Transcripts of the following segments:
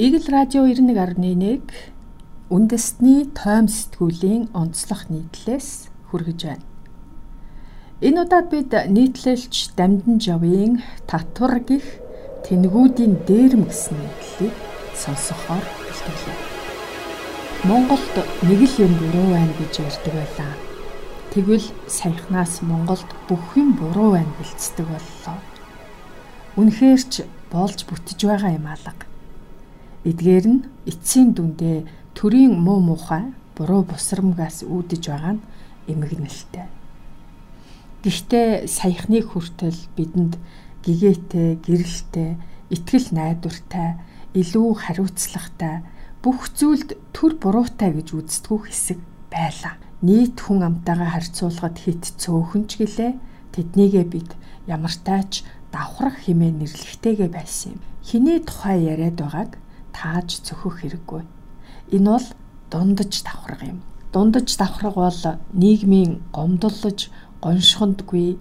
Игэл радио 91.1 үндэсний тойм сэтгүүлийн онцлог нийтлээс хүргэж байна. Энэ удаад бид нийтлэлч Дамдан Жавын татвар гих тэнгүүдийн дээрм гэсэн нийтлэлийг сонсохоор бэлтгэлээ. Монголд нэг л юм буруу байна гэж ярьдаг байлаа. Тэгвэл саяхнаас Монголд бүх юм буруу байна гэлцдэг боллоо. Үнэхээр ч болж бүтэж байгаа юм алга Эдгээр нь эцсийн дүндээ төрийн муу мухай буруу бусрамгаас үүдэж байгаа нь эмгэнэлтэй. Гэхдээ саяхныг хүртэл бидэнд гэгээтэй, гэрэлтэй, итгэл найдвартай, илүү хариуцлагатай, бүх зүйлд төр буруутай гэж үздэггүй хэсэг байлаа. Нийт хүн амтайгаа харьцуулахад хит цөөхөн ч гэлээ тэднийгээ бид ямартайч давхрах хэмээн нэрлэхтэйгээ байсан юм. Хиний тухай яриад байгааг тааж цөхөх хэрэггүй. Энэ бол дундаж давхраг юм. Дундаж давхраг бол нийгмийн гомдолж, гоншхондгүй,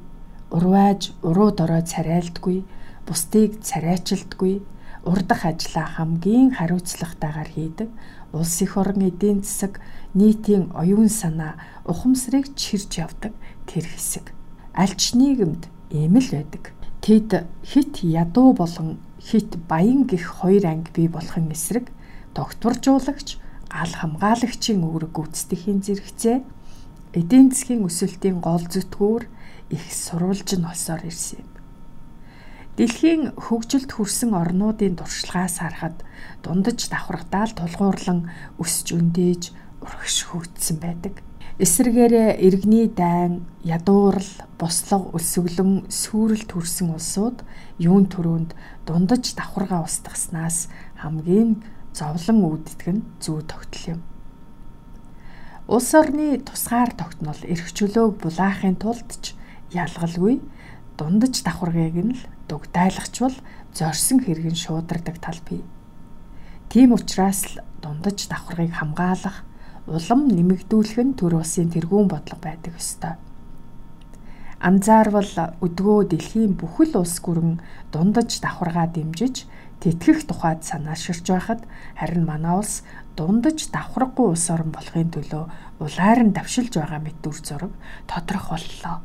урвааж, уруу дорой царайлдгүй, бусдыг царайчилдгүй, урдах ажлаа хамгийн хариуцлагатайгаар хийдэг улс их орон эдийн засаг нийтийн оюун санаа ухамсарыг чирж явдаг тэр хэсэг. Альч нийгэмд ийм л байдаг. Тэд хит ядуу болон хит баян гих хоёр анги бий болохын эсрэг тогтворжуулагч гал хамгаалагчийн үүрэг гүйцэтгэхийн зэрэгцээ эдийн засгийн өсөлтийн гол зүтгүүр их сурвалж нь олсоор ирсэн юм. Дэлхийн хөгжилд хүрсэн орнуудын туршлагаас харахад дундаж давхрагдаал тулгуурлан өсч өндөөж урагшхүйдсэн байдаг. Эсвэргээрээ иргэний дайн, ядуурл, бослого өсвөлөн сүрэл төрсэн улсууд юун төрөнд дундаж давхаргаа устгаснаас хамгийн зовлон үүддэг нь зүү тогтол юм. Улс орны тусгаар тогтнол эрх чөлөөг булаахын тулд ч ялгалгүй дундаж давхаргыг нь л дугдайлахчвал зорсон хэрэгэн шуудардаг тал бий. Тийм учраас л дундаж давхаргыг хамгаалах улам нэмэгдүүлэх нь төр улсын тэргүүн бодлого байдаг ёстой. Анзаарвал өдгөө дэлхийн бүхэл улс гүрэн дундаж давхаргаа дэмжиж тэтгэх тухайд санааширч байхад харин манай улс дундаж давхрахгүй улс орн болохын төлөө улаар нь давшилж байгаа мэт дүр зураг тодрох боллоо.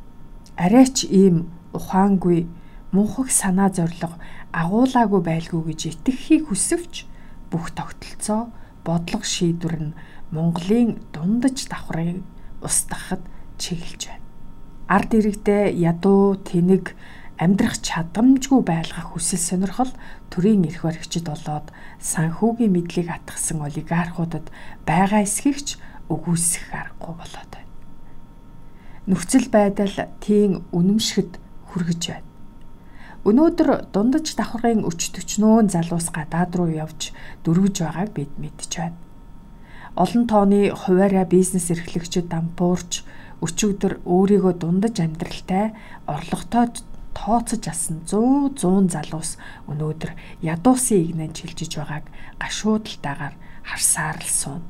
Арайч ийм ухаангүй мунхаг санаа зориг агуулаагүй байлгүй гэж итгэхийг хүсвч бүх тогтолцоо бодлого шийдвэр нь Монголын дундаж давхрыг устгахад чиглэж байна. Ард иргэдээ ядуу, тэнэг, амьдрах чадамжгүй байлгах хүсэл сонирхол төрийн эрх баригчид болоод санхүүгийн мэдлийг атгсан олигархуудад байгаа эсхийгч өгөөсөх аргагүй болоод байна. Нөхцөл байдал тийм үнэмшгэд хүргэж байна. Өнөөдөр дундаж давхрын өч төчнөөн залуус гадаад руу явж дөрвж байгааг бид мэдж байна. Олон тооны хуваарай бизнес эрхлэгчид дампуурч өчигдөр өөрийгөө дундаж амьдралтай орлоготой тооцож асан 100 100 залуус өнөөдөр ядуусын игнэн чилжиж байгааг гашуудалтайгаар харсаар л суун.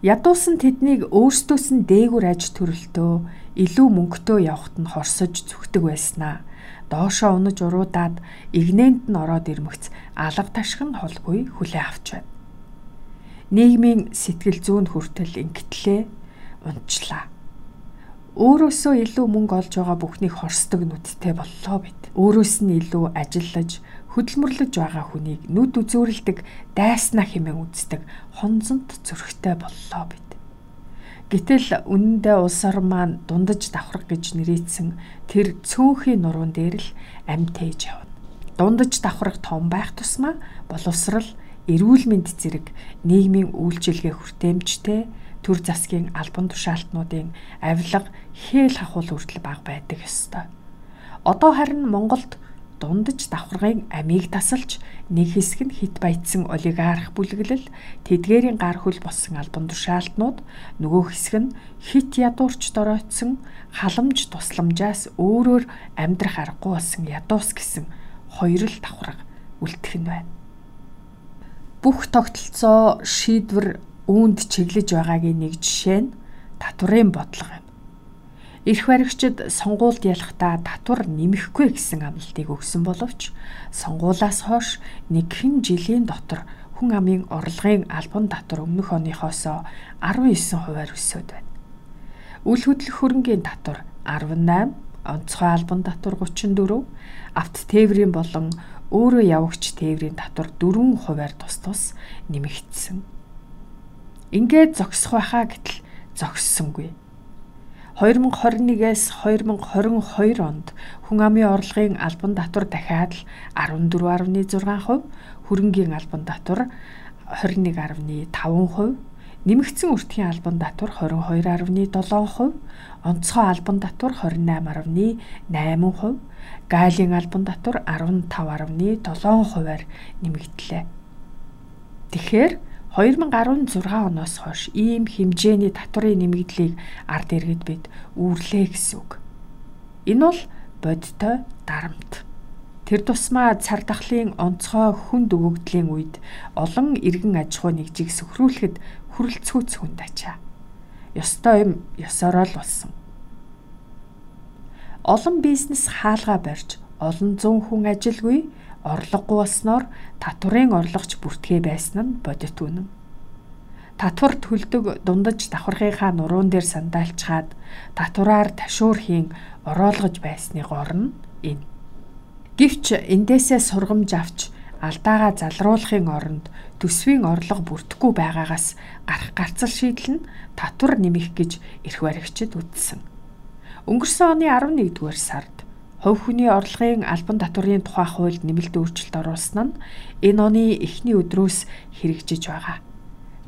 Ядуусан тэднийг өөрсдөөс нь дээгүр аж төрөлтөө илүү мөнгөтэй явахт нь хорсож зүгтэг байснаа доошоо унаж уруудаад игнэнд нь ороод ирмэгц алга ташхин холгүй хүлээ авч байна. Нийгмийн сэтгэл зүйн хүртэл ингэтлээ унчлаа. Өөрөөсөө илүү мөнгө олж байгаа бүхнийг хорсдог нүдтэй боллоо бид. Өөрөөс нь илүү ажиллаж, хөдөлмөрлөж байгаа хүнийг нүд үзүүрэлдэг дайснаа хэмээн үздэг хонзонт зөрхтэй боллоо бид. Гэтэл үнэндээ улс орн маань дундаж давхраг гэж нэрийдсэн тэр цөөхий нуруунд дээр л амьд тээж явна. Дундаж давхраг том байх тусмаа боловсрал, эрүүл мэнд зэрэг нийгмийн үйлчилгээ хүртээмжтэй төр засгийн албан тушаалтнуудын авилга хээл хахуул хүртэл бага байдаг ёстой. Одоо харин Монголд дундаж давхаргын амийг тасалж нэг хэсэг нь хит баяцсан олигарх бүлэглэл тэдгээрийн гар хөл болсон албан тушаалтнууд нөгөө хэсэг нь хит ядуурч доройтсон халамж тусламжаас өөрөөр амьдрах аргагүй болсон ядуус гэсэн хоёр л давхарга үлдэх нь байна. Бүх тогтолцоо шийдвэр үүнд чиглэж байгаагийн нэг жишээ нь татврын бодлого юм. Ирэх баригчид сонгуульд ялахдаа татвар нэмэхгүй гэсэн амлалтыг өгсөн боловч сонгуулаас хойш нэгэн жилийн дотор хүн амын орлогын албан татвар өмнөх оныхоос 19 хувиар өсөд байна. Үл хөдлөх хөрөнгийн татвар 18, онцгой албан татвар 34, авто тээврийн болон өөрөө явагч тээврийн татвар 4 хувиар тус тус нэмэгдсэн. Ингээд зогсох байхаа гэтэл зогссонгүй 2021-ээс 2022 онд хүн амын орлогын албан татвар дахиад л 14.6%, хөрөнгийн албан татвар 21.5%, нэмэгдсэн өртгийн албан татвар 22.7%, онцгой албан татвар 28.8%, гайлын албан татвар 15.7%-аар нэмэгдлээ. Тэгэхээр 2016 оноос хойш ийм хэмжээний татварын нэмэгдлийг ард иргэд бид үүрлээ гэсэн үг. Энэ бол бодтой дарамт. Тэр тусмаа цар тахлын онцгой хүнд өгөгдлийн үед олон иргэн аж ахуй нэгжийг сөхрүүлэхэд хүрэлцгүүц хүнд ачаа. Ёстой юм ёсороо л болсон. Олон бизнес хаалгаа барьж олон зуун хүн ажилгүй орлогогүй болсноор татварын орлогч бүртгээ байсан нь бодит үнэн. Татвар төлдөг дундаж давхаргынхаа нуруунд дээр сандаалчхаад татвараар ташуур хийн ороолгож байсны гор нь энэ. Гэвч эндээсээ сургамж авч алдаагаа залруулахын оронд төсвийн орлого бүрдэхгүй байгаагаас гарах гарцал шийдэл нь татвар нэмэх гэж эрх баригчид үздсэн. Өнгөрсөн оны 11-р сард хувь хүний орлогын албан татварын тухай хуульд нэмэлт өөрчлөлт оруулсан нь энэ оны эхний өдрөөс хэрэгжиж байгаа.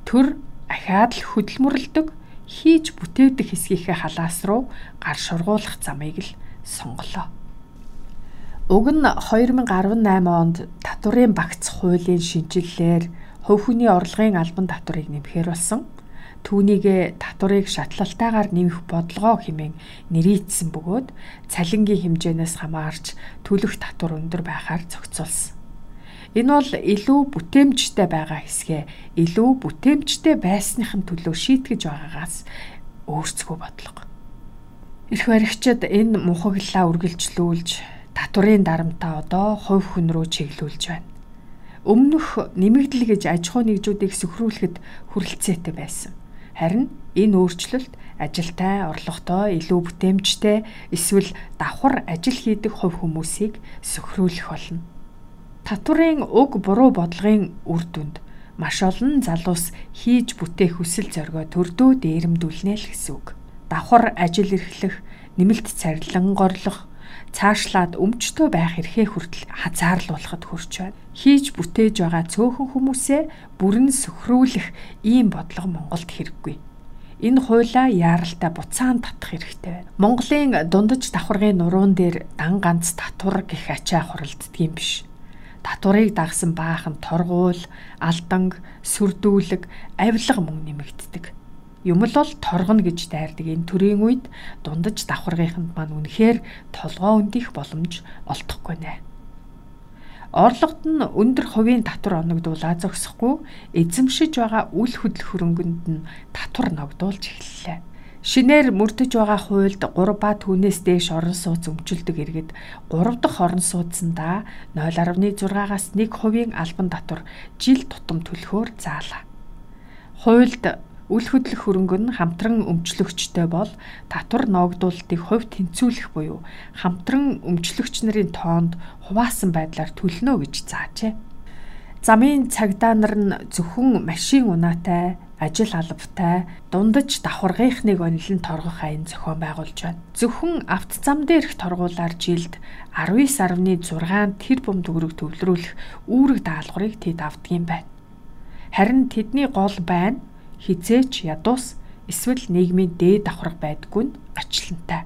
Төр ахаад л хөдөлмөрлөдөг хийж бүтээдэг хэсгийнхээ халаас руу гар шургуулах замыг л сонголоо. Уг нь 2018 онд татварын багц хуулийн шинжилэлээр хувь хүний орлогын албан татварыг нэмэхээр болсон түүнийгэ татварыг шатлалтайгаар нэмэх бодлогоо хэмээн нэрийдсэн бөгөөд цалингийн хэмжээнээс хамаарч төлөх татвар өндөр байхаар зохицуулсан. Энэ бол илүү бүтээмжтэй байгаа хэсгээ илүү бүтээмжтэй байсныхын төлөө шийтгэж байгаагаас өөрсгөө бодлого. Ирэх баригчид энэ мухаглалаа үргэлжлүүлж татварын дарамтаа одоо хувь хүн рүү чиглүүлж байна. Өмнөх нэмэгдэл гэж аж ахуй нэгжүүдийг сөхрүүлэхэд хүрэлцээтэй байсан. Харин энэ өөрчлөлт ажилтай, орлоготой, илүү бүтээмжтэй эсвэл давхар ажил хийдэг хувь хүмүүсийг сөхрүүлэх болно. Татварын уг буруу бодлогын үр дүнд маш олон залуус хийж бүтээх хүсэл зоригоо төрдөө дээрэмдүүлнэ л гэсэн үг. Давхар ажил эрхлэх, нэмэлт царилан горлох, цаашлаад өмчтөө байх эрхээ хүртэл хазаарлуулахад хүрч байна. Хийж бүтээж байгаа цөөхөн хүмүүсээ бүрэн сөхрүүлэх ийм бодлого Монголд хэрэггүй. Энэ хуулаа яаралтай буцаан татах хэрэгтэй байна. Монголын дундаж давхаргын нуруун дээр дан ганц татвар гих ачаа хуралддгийм биш. Татварыг дагсан баахан торгуул, алданг, сүрдүүлэг, авилга мөн нэмэгддэг юм л бол торгоно гэж дайрдаг энэ төрийн үед дундаж давхаргийнханд маань үнэхээр толгоо өндих боломж олдохгүй нэ. Орлогод нь өндөр хувийн татвар оногдуулаа зогсохгүй эзэмшиж байгаа үл хөдлөх хөрөнгөнд нь татвар ногдуулж эхэллээ. Шинээр мөрдөж байгаа хуульд 3 ба түүнээс дээш орон сууц өмчлөдөг иргэд 3 дахь орон сууцсандаа 0.6-аас 1% албан татвар жил тутам төлөхөөр заалаа. Хуульд Үл хөдлөх хөрөнгө нь хамтран өмчлөгчтэй бол татвар ноогдуулалтыг хувь тэнцвүүлэх буюу хамтран өмчлөгч нарын тоонд хуваасан байдлаар төлнө гэж заажээ. Замын цагдаа нар нь зөвхөн машин унаатай, ажил албатай, дундаж давхаргийнхныг онилон торгох аян зохион байгуулж байна. Зөвхөн авто зам дээрх торгуулаар жилд 19.6 тэрбум төгрөг төвлөрүүлэх үүрэг даалгаврыг тэд авдгийм байна. Харин тэдний гол байна хизээч ядуус эсвэл нийгмийн дээд давхарга байдгүй нь ачлантай.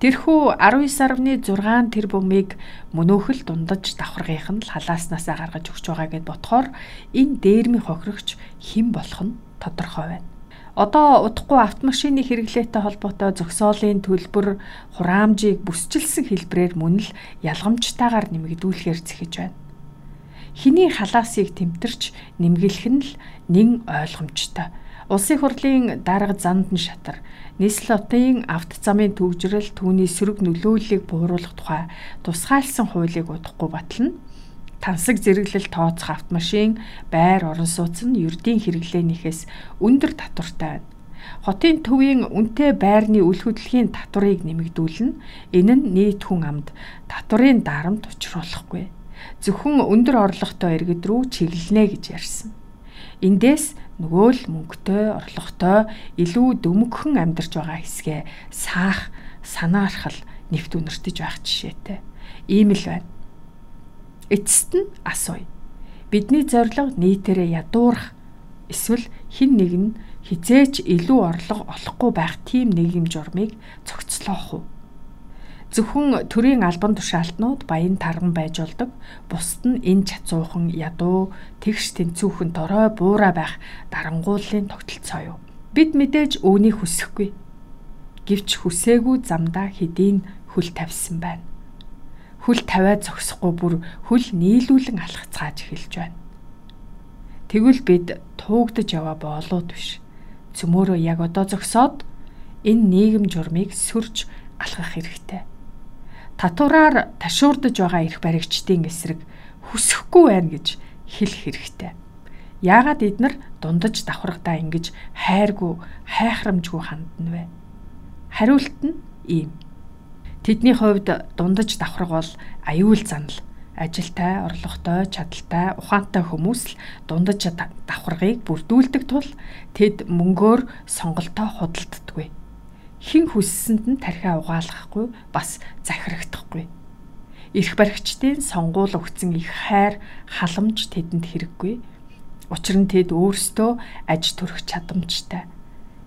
Тэрхүү 19.6 тэрбумыг мөнөөхөл дундаж давхаргийнх нь л халааснасаа гаргаж өгч байгаа гэд ботхоор энэ дээрмийн хохирогч хэн болох нь тодорхой байна. Одоо удахгүй автомашины хэрэглээтэй холбоотой зөксөөлын төлбөр хураамжийг бүсчилсэн хэлбрээр мөн л ялгамжтайгаар нэмэгдүүлэхээр зэхэж байна. Хиний халаасыг тэмтэрч нэмгэлэх нь л нэн ойлгомжтой Улсын хурлын дарга занд нь шатар нийслэлтийн авто замын төвжрэл түүний сөрөг нөлөөллийг бууруулах тухай тусгаалсан хуулийг удахгүй батлна. Тансаг зэрэглэл тооцох автомашин, байр орон сууц нь ердийн хэрэглээнийхээс өндөр татвартай байна. Хотын төвийн үнэтэй байрны үл хөдлөлийн татварыг нэмэгдүүлнэ. Энэ нь нийт хүн амд татварын дарамт учруулахгүй. Зөвхөн өндөр орлоготой иргэд рүү чиглэнэ гэж ярьсан. Эндээс нөгөө л мөнгөтэй, орлоготой, илүү дөмгөхөн амьдарч байгаа хэсгээ саах, санаархал нэвт үнэртэж байх жишээтэй. Ийм л байна. Эцэст нь асууя. Бидний зорилго нийтээрээ ядуурах эсвэл хин нэг нь хизээч илүү орлого олохгүй байх тийм нийгэм журмыг цогцлоох уу? Зөвхөн төрийн албан тушаалтнууд баян тарган байж болдог. Бусд нь энэ чацуухан ядуу тэгш тэнцүүхэн дорой буура байх дарангууллын тогтолцоо юу. Бид мэдээж үүнийг хүсэхгүй. Гэвч хүсээгүй замдаа хэдийн хөл тавьсан байна. Хөл тавиад зогсохгүй бүр хөл нийлүүлэн алхацгааж эхэлж байна. Тэгвэл бид туугдж яваа болоод биш. Цөмөөрөө яг одоо зогсоод энэ нийгэм журмыг сөрж алхах хэрэгтэй татвараар ташуурдж байгаа эрх баригчдын эсрэг хүсэхгүй байна гэж хэлэх хэрэгтэй. Яагаад эднэр дундаж давхрагдаа ингэж хайргүй, хайхрамжгүй хандна вэ? Хариулт нь ийм. Тэдний хувьд дундаж давхраг бол аюул занал. Ажилтай, орлоготой, чадaltaй, ухаантай хүмүүс л дундаж давхрагыг бүрдүүлдэг тул тэд мөнгөөр сонголтоо худалддаггүй хин хүссэнд нь тархиа угаалгахгүй бас захирагдахгүй. Ирэх баригчдын сонгуул өгцөн их хайр халамж тэдэнд хэрэггүй. Учир нь тэд өөрсдөө аж төрөх чадамжтай.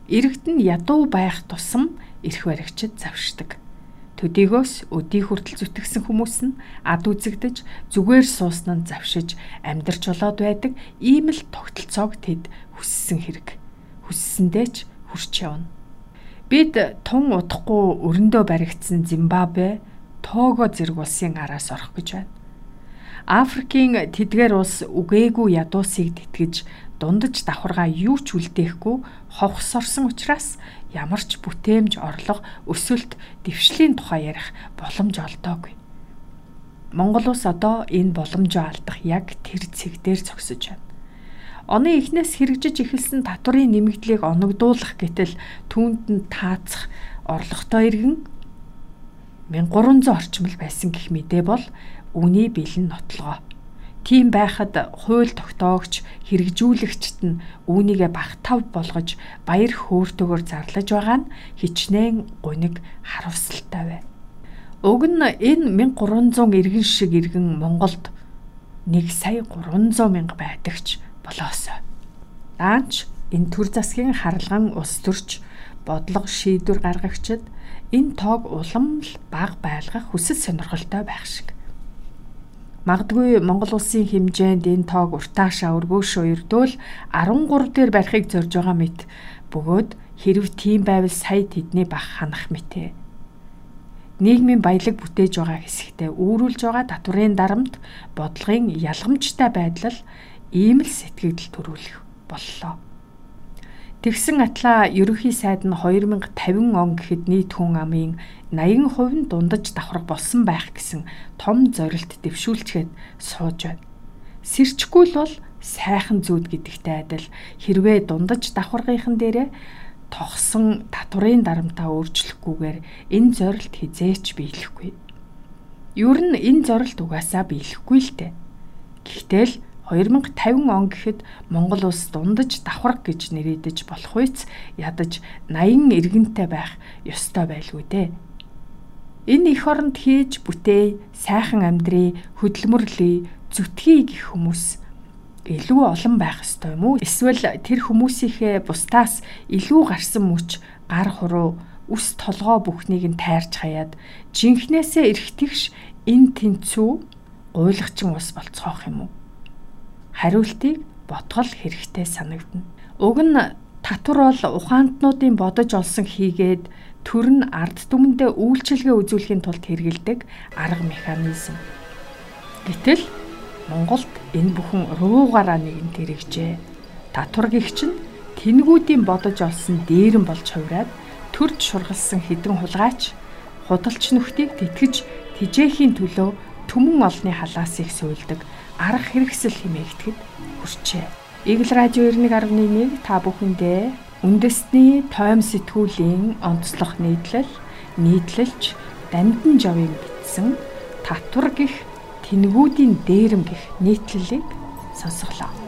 Иргэд нь ядуу байх тусам ирэх баригчид завшдаг. Төдийгөөс өдий хүртэл зүтгэсэн хүмүүс нь ад үзэгдэж зүгээр суусан нь завшиж амьдрч болоод байдаг ийм л тогтолцоог тэд хүссэн хэрэг. Хүссэндээ ч хүрч явна. Бид тун удахгүй өрөндөө баригдсан Зимбабве, Того зэрэг улсын араас орох гэж байна. Африкийн тэдгээр улс үгээгүй ядуусыг тэтгэж дундаж давхаргаа юу ч үлдээхгүй ховхсорсон учраас ямар ч бүтээмж орлого өсөлт дэвшлийн тухай ярих боломж олдоогүй. Монгол улс одоо энэ боломжоо алдах яг тэр цэг дээр зогсож байна. Оны эхнээс хэрэгжиж эхэлсэн татварын нэмэгдлийг оногдуулах гэтэл түүнд нь таацах орлоготой иргэн 1300 орчмол байсан гэх мэдээ бол үний бэлэн нотлогоо. Тийм байхад хууль тогтоогч хэрэгжүүлэгчт нь үүнийгэ багтав болгож баяр хөөртөгөөр зарлаж байгаа нь хичнээн гуниг харамсалтай бай. Уг нь энэ 1300 иргэн шиг иргэн Монголд 1 сая 300 мянга байдагч болоосоо. Даанч энэ төр засгийн харалган ус төрч бодлого шийдвэр гаргагчид энэ тоог улам л баг байлгах хүсэл сонирхолтой байх шиг. Магдгүй Монгол улсын хэмжээнд энэ тоог уртаашаа өргөөшөө өрдөөл 13 дээр барихыг зорж байгаа мэт бөгөөд хэрв тийм байвал сая тэдний бах ханах мэтээ. Нийгмийн баялаг бүтээж байгаа хэсэгтээ үүрүүлж байгаа татварын дарамт бодлогын ялгамжтай байдал ийм л сэтгэгдэл төрүүлэх боллоо. Тэгсэн атла ерөнхий сайд нь 2050 он гэхэд нийт хүн амын 80% нь дундаж давхраг болсон байх гэсэн том зорилт дэвшүүлчихэд сууж байна. Сэрчгүй л бол сайхан зүуд гэдэгтэй адил хэрвээ дундаж давхаргийнхан дээрээ тогсон татварын дарамтаа өөрчлөхгүйгээр энэ зорилт хизээч биелэхгүй. Ер нь энэ зорилт угаасаа биелэхгүй л дээ. Гэхдээ л 2050 он гэхэд Монгол улс дундаж давхраг гэж нэрийдэж болох үйц ядаж 80 иргэнтэй байх ёстой байлгүй дээ. Энэ эх оронд хийж бүтээ, сайхан амьдрий, хөдөлмөрлөе, зүтгий гэх хүмүүс илүү олон байх ёстой юм уу? Эсвэл тэр хүмүүсийнхээ бусдаас илүү гарсан мөч гар хуруу үс толгоо бүхнийг нь тайрч хаяад жинхнээсээ эргэтгэж энэ тэнцүү гуйлгчин ус болцоох юм уу? Хариултыг ботгол хэрэгтэй санагдана. Уг нь татвар бол ухаантнуудын бодож олсон хийгээд төр нь ард түмэндээ үйлчилгээ үзүүлэхийн тулд хэрэгэлдэг арга механизм. Гэтэл Монголд энэ бүхэн руугаараа нэгэн тэрэгжээ. Татвар гихч нь тэнгүүдийн бодож олсон дээрэн болж хувраад төрж шургалсан хідэн хулгайч худалч нүхтийг тэтгэж тижээхийн төлөө түмэн олны халаас их сөйлдөг арга хэрэгсэл хэмээгдэхэд хүрчээ. Игэл радио 91.1 та бүхэндээ үндэсний тойм сэтгүүлийн онцлог нийтлэл нийтлэлч Дамдын жавын бичсэн татвар гих тэнгүүдийн дээрэм гих нийтлэлийг сонсголоо.